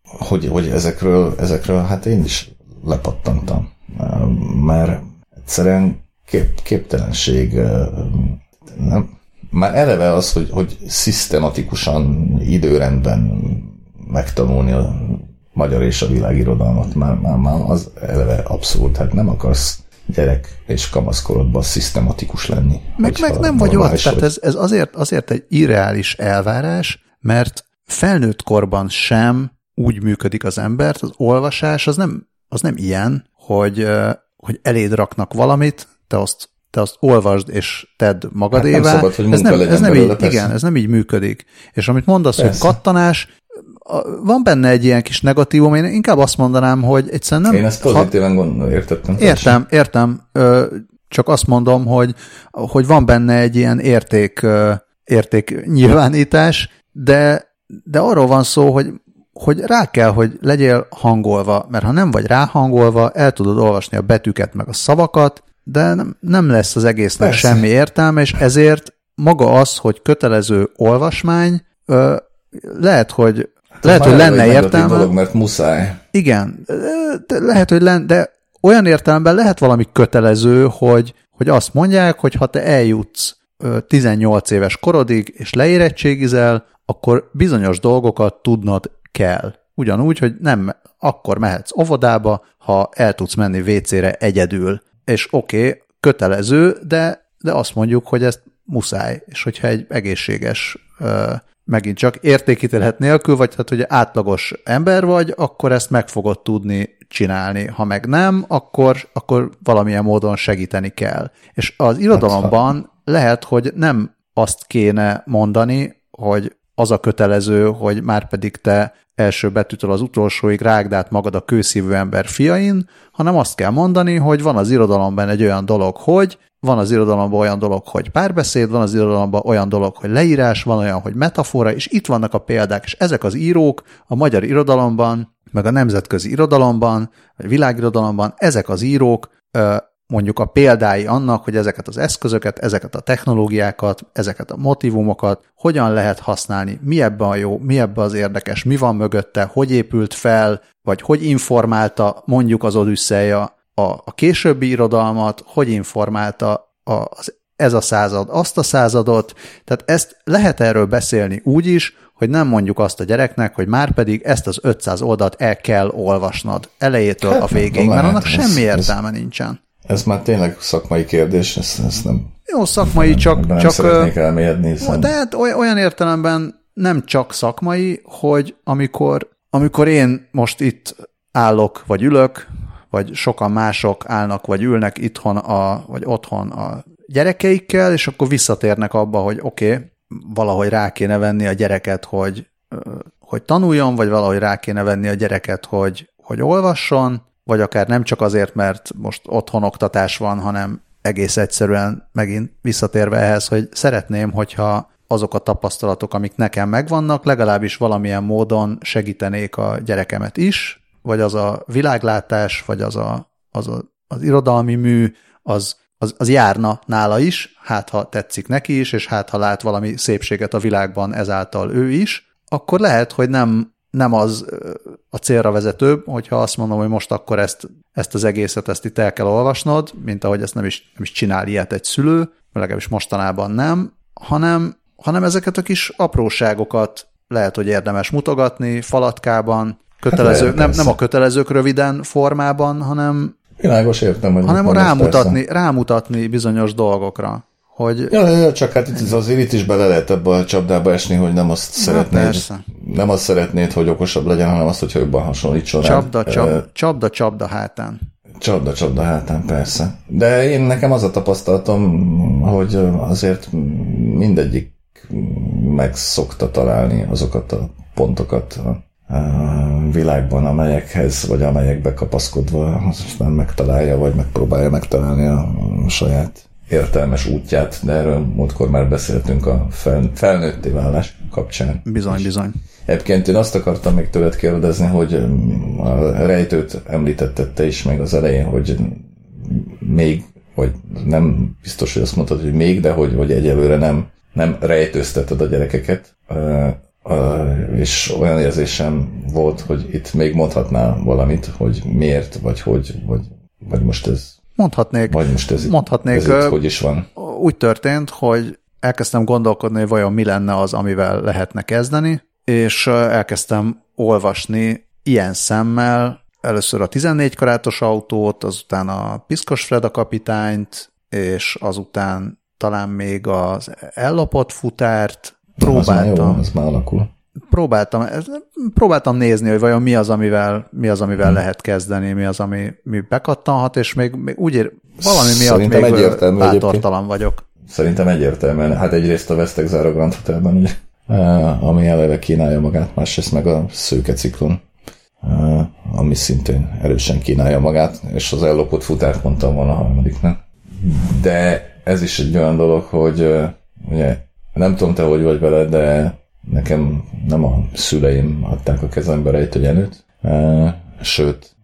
hogy, hogy ezekről, ezekről hát én is lepattantam. Mert egyszerűen kép, képtelenség nem, már eleve az, hogy, hogy szisztematikusan időrendben megtanulni a magyar és a világirodalmat, már, már, már az eleve abszurd. Hát nem akarsz gyerek és kamaszkorodban szisztematikus lenni. Meg, meg nem vagy ott, tehát ez, ez azért, azért egy irreális elvárás, mert felnőtt korban sem úgy működik az embert, az olvasás az nem, az nem ilyen, hogy, hogy eléd raknak valamit, te azt, te azt olvasd és tedd magadévá. Hát nem szabad, hogy ez nem, ez nem így, Igen, ez nem így működik. És amit mondasz, persze. hogy kattanás, van benne egy ilyen kis negatívum, én inkább azt mondanám, hogy egyszerűen nem... Én ezt pozitíven ha... gondol, értettem. Értem, értem. Csak azt mondom, hogy, hogy van benne egy ilyen érték, érték nyilvánítás, de, de arról van szó, hogy hogy rá kell, hogy legyél hangolva, mert ha nem vagy ráhangolva, el tudod olvasni a betűket meg a szavakat, de nem, nem lesz az egésznek Persze. semmi értelme, és ezért maga az, hogy kötelező olvasmány, ö, lehet, hogy lehet, hogy lenne értelme. Dolog, mert muszáj. Igen, de lehet, hogy lenne, de olyan értelemben lehet valami kötelező, hogy, hogy azt mondják, hogy ha te eljutsz 18 éves korodig, és leérettségizel, akkor bizonyos dolgokat tudnod kell. Ugyanúgy, hogy nem akkor mehetsz óvodába, ha el tudsz menni WC-re egyedül. És oké, okay, kötelező, de, de azt mondjuk, hogy ezt muszáj. És hogyha egy egészséges, megint csak értékítélet nélkül, vagy hát, hogy átlagos ember vagy, akkor ezt meg fogod tudni csinálni. Ha meg nem, akkor, akkor valamilyen módon segíteni kell. És az irodalomban lehet, hogy nem azt kéne mondani, hogy az a kötelező, hogy már pedig te első betűtől az utolsóig rágd át magad a kőszívű ember fiain, hanem azt kell mondani, hogy van az irodalomban egy olyan dolog, hogy van az irodalomban olyan dolog, hogy párbeszéd, van az irodalomban olyan dolog, hogy leírás, van olyan, hogy metafora, és itt vannak a példák, és ezek az írók a magyar irodalomban, meg a nemzetközi irodalomban, vagy világirodalomban, ezek az írók mondjuk a példái annak, hogy ezeket az eszközöket, ezeket a technológiákat, ezeket a motivumokat hogyan lehet használni, mi ebben a jó, mi ebben az érdekes, mi van mögötte, hogy épült fel, vagy hogy informálta mondjuk az Odüsszeja a, a későbbi irodalmat, hogy informálta a, az, ez a század azt a századot, tehát ezt lehet erről beszélni úgy is, hogy nem mondjuk azt a gyereknek, hogy már pedig ezt az 500 oldalt el kell olvasnod elejétől hát, a végéig, mert annak semmi értelme nincsen. Ez már tényleg szakmai kérdés, ezt, ezt nem... Jó, szakmai, nem, csak... Nem csak szeretnék elmélyedni. Hiszen... De hát olyan értelemben nem csak szakmai, hogy amikor, amikor én most itt állok, vagy ülök, vagy sokan mások állnak, vagy ülnek itthon, a, vagy otthon a gyerekeikkel, és akkor visszatérnek abba, hogy oké, okay, valahogy rá kéne venni a gyereket, hogy, hogy tanuljon, vagy valahogy rá kéne venni a gyereket, hogy, hogy olvasson, vagy akár nem csak azért, mert most otthon oktatás van, hanem egész egyszerűen megint visszatérve ehhez, hogy szeretném, hogyha azok a tapasztalatok, amik nekem megvannak, legalábbis valamilyen módon segítenék a gyerekemet is, vagy az a világlátás, vagy az a, az, a, az irodalmi mű, az, az, az járna nála is, hát ha tetszik neki is, és hát ha lát valami szépséget a világban ezáltal ő is, akkor lehet, hogy nem nem az a célra vezetőbb, hogyha azt mondom, hogy most akkor ezt, ezt az egészet, ezt itt el kell olvasnod, mint ahogy ezt nem is, nem is csinál ilyet egy szülő, legalábbis mostanában nem, hanem, hanem ezeket a kis apróságokat lehet, hogy érdemes mutogatni falatkában, kötelező, hát nem, nem a kötelezők röviden formában, hanem Világos értem, hogy hanem rámutatni, rámutatni bizonyos dolgokra. Hogy... Ja, ja, csak hát itt azért itt is bele lehet ebbe a csapdába esni, hogy nem azt szeretnéd, persze. nem azt szeretnéd, hogy okosabb legyen, hanem azt, hogyha jobban hasonlítson csapda, rá. Csapda, csapda, csapda hátán. Csapda, csapda hátán, persze. De én nekem az a tapasztalatom, hogy azért mindegyik meg szokta találni azokat a pontokat, világban, amelyekhez, vagy amelyekbe kapaszkodva aztán megtalálja, vagy megpróbálja megtalálni a saját értelmes útját, de erről múltkor már beszéltünk a fel, felnőtté válás kapcsán. Bizony, bizony. Egyébként én azt akartam még tőled kérdezni, hogy a rejtőt említetted te is meg az elején, hogy még, vagy nem biztos, hogy azt mondtad, hogy még, de hogy, hogy egyelőre nem, nem rejtőzteted a gyerekeket, és olyan érzésem volt, hogy itt még mondhatnál valamit, hogy miért, vagy hogy, vagy, vagy most ez Mondhatnék. Vagy most ez, mondhatnék, ez itt hogy is van? Úgy történt, hogy elkezdtem gondolkodni, hogy vajon mi lenne az, amivel lehetne kezdeni, és elkezdtem olvasni ilyen szemmel először a 14 karátos autót, azután a Piszkos Freda kapitányt, és azután talán még az ellopott futárt próbáltam. Az már, jó, az már alakul. Próbáltam, próbáltam nézni, hogy vajon mi az, amivel, mi az, amivel hmm. lehet kezdeni, mi az, ami mi bekattanhat, és még, még úgy ér, valami miatt Szerintem még bátortalan vagyok. Szerintem egyértelműen. Hát egyrészt a Vesztek Záró Grand Hotelben, ugye, ami eleve kínálja magát, másrészt meg a szőke ciklon, ami szintén erősen kínálja magát, és az ellopott futárt mondtam volna a harmadiknak. De ez is egy olyan dolog, hogy ugye, nem tudom te, hogy vagy vele, de nekem nem a szüleim adták a kezembe rejtőjenőt, sőt,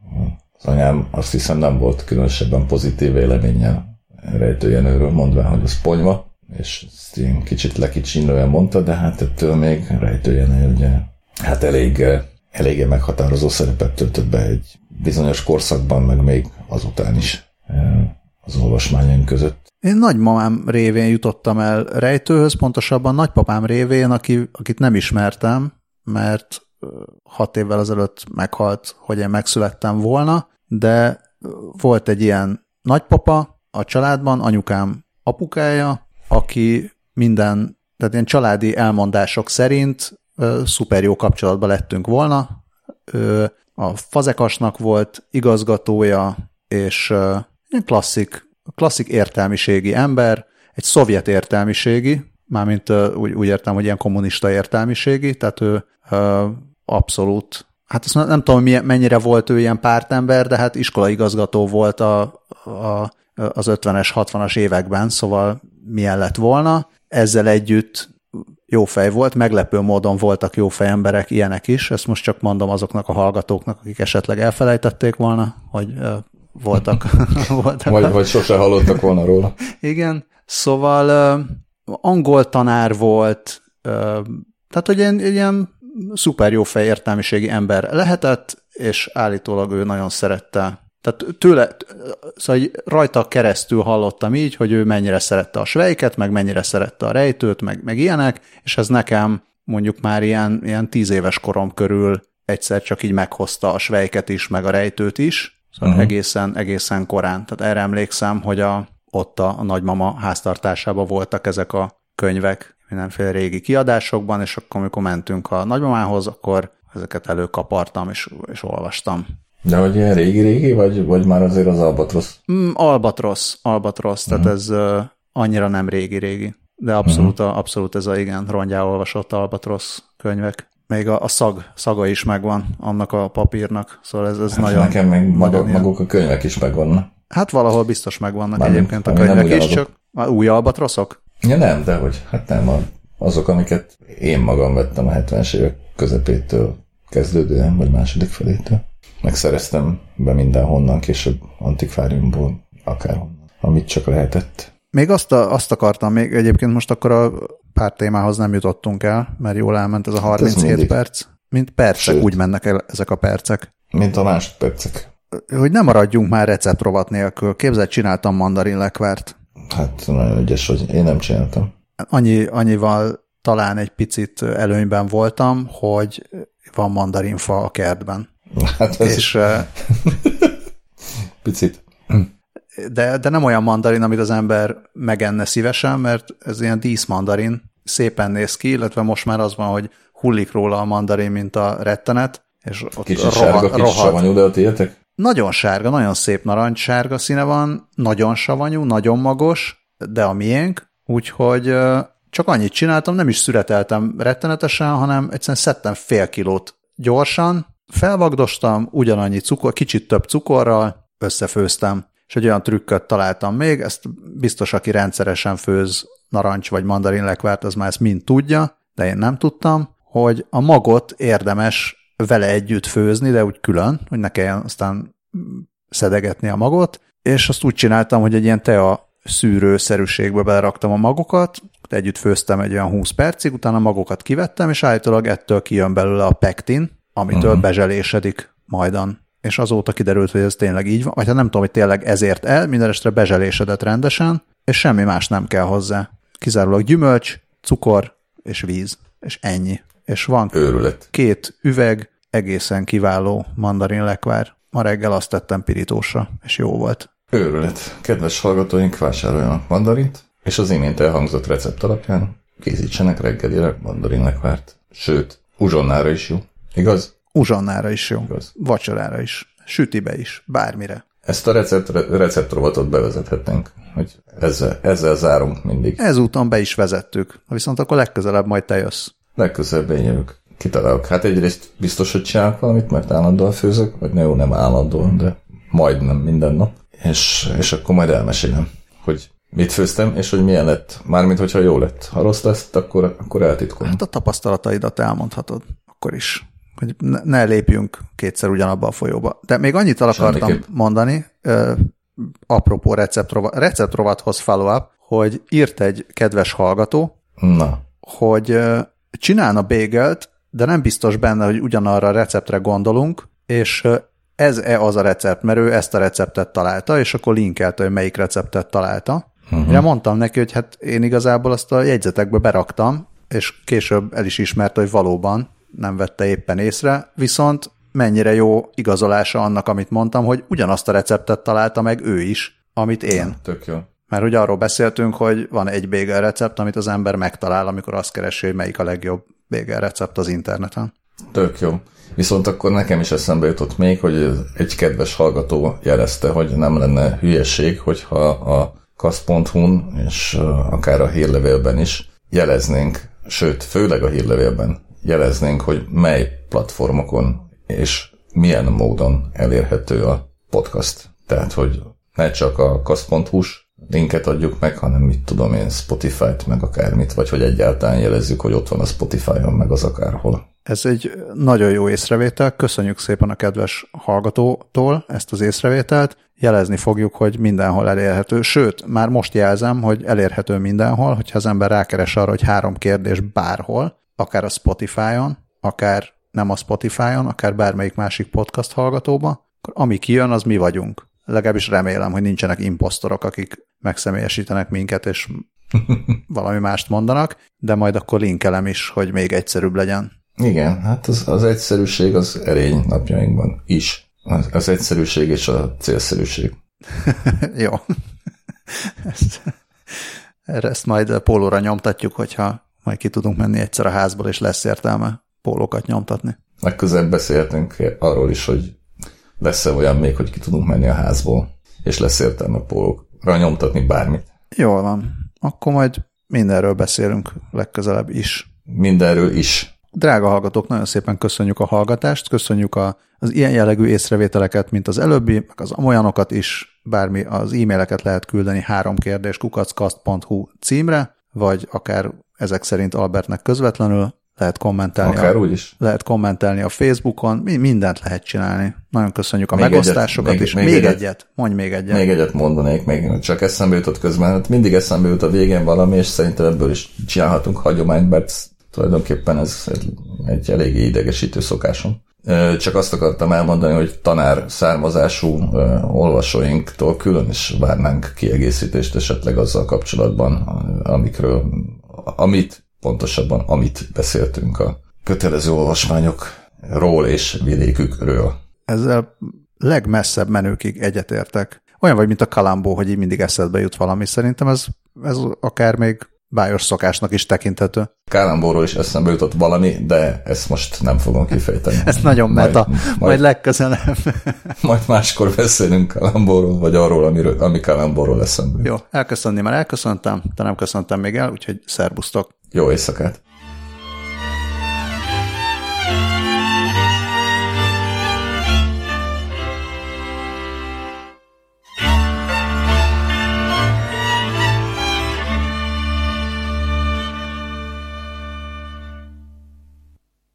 az anyám azt hiszem nem volt különösebben pozitív véleménnyel rejtőjenőről, mondván, hogy az ponyva, és ezt én kicsit lekicsinlően mondta, de hát ettől még rejtőjenő ugye hát elég, eléggé meghatározó szerepet töltött be egy bizonyos korszakban, meg még azután is az olvasmányaim között. Én nagymamám révén jutottam el rejtőhöz, pontosabban nagypapám révén, aki, akit nem ismertem, mert hat évvel ezelőtt meghalt, hogy én megszülettem volna, de volt egy ilyen nagypapa a családban, anyukám apukája, aki minden, tehát ilyen családi elmondások szerint szuper jó kapcsolatban lettünk volna. Ö, a fazekasnak volt igazgatója, és ilyen klasszik, klasszik értelmiségi ember, egy szovjet értelmiségi, mármint úgy, úgy értem, hogy ilyen kommunista értelmiségi, tehát ő uh, abszolút, hát azt nem tudom, milyen, mennyire volt ő ilyen pártember, de hát iskolaigazgató volt a, a, az 50-es, 60-as években, szóval milyen lett volna. Ezzel együtt jó fej volt, meglepő módon voltak jó fej emberek, ilyenek is, ezt most csak mondom azoknak a hallgatóknak, akik esetleg elfelejtették volna, hogy voltak. voltak. Vagy, vagy sose hallottak volna róla. Igen, szóval uh, angol tanár volt, uh, tehát hogy egy, egy ilyen szuper jó fej értelmiségi ember lehetett, és állítólag ő nagyon szerette. Tehát tőle, szóval rajta keresztül hallottam így, hogy ő mennyire szerette a svejket, meg mennyire szerette a rejtőt, meg, meg ilyenek, és ez nekem mondjuk már ilyen, ilyen tíz éves korom körül egyszer csak így meghozta a svejket is, meg a rejtőt is, Szóval uh-huh. egészen, egészen korán. Tehát erre emlékszem, hogy a, ott a, a nagymama háztartásában voltak ezek a könyvek mindenféle régi kiadásokban, és akkor, amikor mentünk a nagymamához, akkor ezeket előkapartam, és, és olvastam. De hogy ilyen régi-régi, vagy, vagy már azért az Albatrosz? Mm, Albatrosz, Albatrosz, uh-huh. tehát ez uh, annyira nem régi-régi. De abszolút, uh-huh. a, abszolút ez a igen, rongyá olvasott Albatrosz könyvek még a, a szag, szaga is megvan annak a papírnak, szóval ez, ez hát nagyon... Nekem meg maguk, maguk a könyvek is megvannak. Hát valahol biztos megvannak Már egyébként a könyvek is, csak a új albatroszok? Ja nem, de hogy, hát nem, a, azok, amiket én magam vettem a 70-es évek közepétől kezdődően, vagy második felétől. Megszereztem be mindenhonnan, később antikváriumból, akárhonnan, amit csak lehetett. Még azt, a, azt akartam, még egyébként most akkor a pár témához nem jutottunk el, mert jól elment ez a 37 hát perc. Mint percek, Sőt. úgy mennek el ezek a percek. Mint a másodpercek. Hogy nem maradjunk már receptrovat nélkül. Képzeld, csináltam mandarin lekvárt. Hát nagyon ügyes, hogy én nem csináltam. Annyi, annyival talán egy picit előnyben voltam, hogy van mandarinfa a kertben. Hát ez és, Picit de, de nem olyan mandarin, amit az ember megenne szívesen, mert ez ilyen díszmandarin, szépen néz ki, illetve most már az van, hogy hullik róla a mandarin, mint a rettenet, és ott Kicsit rohad, sárga, kis rohad. savanyú, de ott éltek? Nagyon sárga, nagyon szép narancssárga színe van, nagyon savanyú, nagyon magos, de a miénk, úgyhogy csak annyit csináltam, nem is szüreteltem rettenetesen, hanem egyszerűen szedtem fél kilót gyorsan, felvagdostam, ugyanannyi cukor, kicsit több cukorral, összefőztem, és egy olyan trükköt találtam még, ezt biztos, aki rendszeresen főz narancs vagy mandarin lekvárt, az már ezt mind tudja, de én nem tudtam, hogy a magot érdemes vele együtt főzni, de úgy külön, hogy ne kelljen aztán szedegetni a magot, és azt úgy csináltam, hogy egy ilyen tea szűrőszerűségbe beleraktam a magokat, együtt főztem egy olyan 20 percig, utána a magokat kivettem, és állítólag ettől kijön belőle a pektin, amitől uh-huh. bezselésedik majdan. És azóta kiderült, hogy ez tényleg így van, vagy hát nem tudom, hogy tényleg ezért el, mindenestre bezselésedett rendesen, és semmi más nem kell hozzá. Kizárólag gyümölcs, cukor és víz, és ennyi. És van Őrület. két üveg, egészen kiváló mandarin lekvár. Ma reggel azt tettem pirítósra, és jó volt. Őrület. Kedves hallgatóink, vásároljanak mandarint, és az imént elhangzott recept alapján készítsenek reggelire mandarin lekvárt. Sőt, uzsonnára is jó. Igaz? Uzsonnára is jó. Igaz. Vacsorára is. Sütibe is. Bármire. Ezt a recept, receptrovatot bevezethetnénk, hogy ezzel, ezzel zárunk mindig. Ezúton be is vezettük. Viszont akkor legközelebb majd te jössz. Legközelebb én jövök. Kitalálok. Hát egyrészt biztos, hogy csinálok valamit, mert állandóan főzök, vagy ne jó, nem állandóan, de majdnem minden nap. És, és akkor majd elmesélem, hogy mit főztem, és hogy milyen lett. Mármint, hogyha jó lett. Ha rossz lesz, akkor, akkor eltitkolom. Hát a tapasztalataidat elmondhatod. Akkor is. Hogy ne, lépjünk kétszer ugyanabba a folyóba. De még annyit el akartam Semmiképp. mondani, ö, apropó receptrovat, receptrovathoz follow-up, hogy írt egy kedves hallgató, Na, hogy ö, csinálna bagelt, de nem biztos benne, hogy ugyanarra a receptre gondolunk, és ez-e az a recept, mert ő ezt a receptet találta, és akkor linkelte, hogy melyik receptet találta. Uh-huh. Én mondtam neki, hogy hát én igazából azt a jegyzetekbe beraktam, és később el is ismerte, hogy valóban nem vette éppen észre, viszont mennyire jó igazolása annak, amit mondtam, hogy ugyanazt a receptet találta meg ő is, amit én. tök jó. Mert hogy arról beszéltünk, hogy van egy bagel recept, amit az ember megtalál, amikor azt keresi, hogy melyik a legjobb bagel recept az interneten. Tök jó. Viszont akkor nekem is eszembe jutott még, hogy egy kedves hallgató jelezte, hogy nem lenne hülyeség, hogyha a kasz.hu-n és akár a hírlevélben is jeleznénk, sőt, főleg a hírlevélben jeleznénk, hogy mely platformokon és milyen módon elérhető a podcast. Tehát, hogy ne csak a kasz.hu-s linket adjuk meg, hanem mit tudom én, Spotify-t, meg akármit, vagy hogy egyáltalán jelezzük, hogy ott van a Spotify-on, meg az akárhol. Ez egy nagyon jó észrevétel, köszönjük szépen a kedves hallgatótól ezt az észrevételt. Jelezni fogjuk, hogy mindenhol elérhető, sőt, már most jelzem, hogy elérhető mindenhol, hogyha az ember rákeres arra, hogy három kérdés bárhol, akár a Spotify-on, akár nem a Spotify-on, akár bármelyik másik podcast hallgatóba, akkor ami kijön, az mi vagyunk. Legalábbis remélem, hogy nincsenek imposztorok, akik megszemélyesítenek minket, és valami mást mondanak, de majd akkor linkelem is, hogy még egyszerűbb legyen. Igen, hát az, az egyszerűség az erény napjainkban is. Az, az egyszerűség és a célszerűség. Jó. ezt, erre ezt majd pólóra nyomtatjuk, hogyha majd ki tudunk menni egyszer a házból, és lesz értelme pólókat nyomtatni. Legközelebb beszéltünk arról is, hogy lesz-e olyan még, hogy ki tudunk menni a házból, és lesz értelme pólókra nyomtatni bármit. Jól van. Akkor majd mindenről beszélünk legközelebb is. Mindenről is. Drága hallgatók, nagyon szépen köszönjük a hallgatást, köszönjük a, az ilyen jellegű észrevételeket, mint az előbbi, meg az amolyanokat is, bármi az e-maileket lehet küldeni három kérdés kukackast.hu címre, vagy akár ezek szerint Albertnek közvetlenül lehet kommentelni. Akár a, úgy is. Lehet kommentelni a Facebookon, mi, mindent lehet csinálni. Nagyon köszönjük a Még megosztásokat egyet, is. még- Még, még egyet. egyet. Mondj még egyet. Még egyet mondanék, még csak eszembe jutott közben, hát mindig eszembe jut a végén valami, és szerintem ebből is csinálhatunk hagyományt, mert tulajdonképpen ez egy, egy eléggé idegesítő szokásom. Csak azt akartam elmondani, hogy tanár származású olvasóinktól külön is várnánk kiegészítést esetleg azzal kapcsolatban, amikről, amit, pontosabban amit beszéltünk a kötelező olvasmányokról és vidékükről. ezzel legmesszebb menőkig egyetértek. Olyan vagy, mint a kalambó, hogy így mindig eszedbe jut valami. Szerintem ez, ez akár még bájos szokásnak is tekinthető. Kálambóról is eszembe jutott valami, de ezt most nem fogom kifejteni. Ez nagyon meta. Majd, majd, majd legközelebb. majd máskor beszélünk Kalambóról, vagy arról, amiről, ami Kalambóról eszembe jut. Jó, elköszönni már elköszöntem, de nem köszöntem még el, úgyhogy szerbusztok. Jó éjszakát!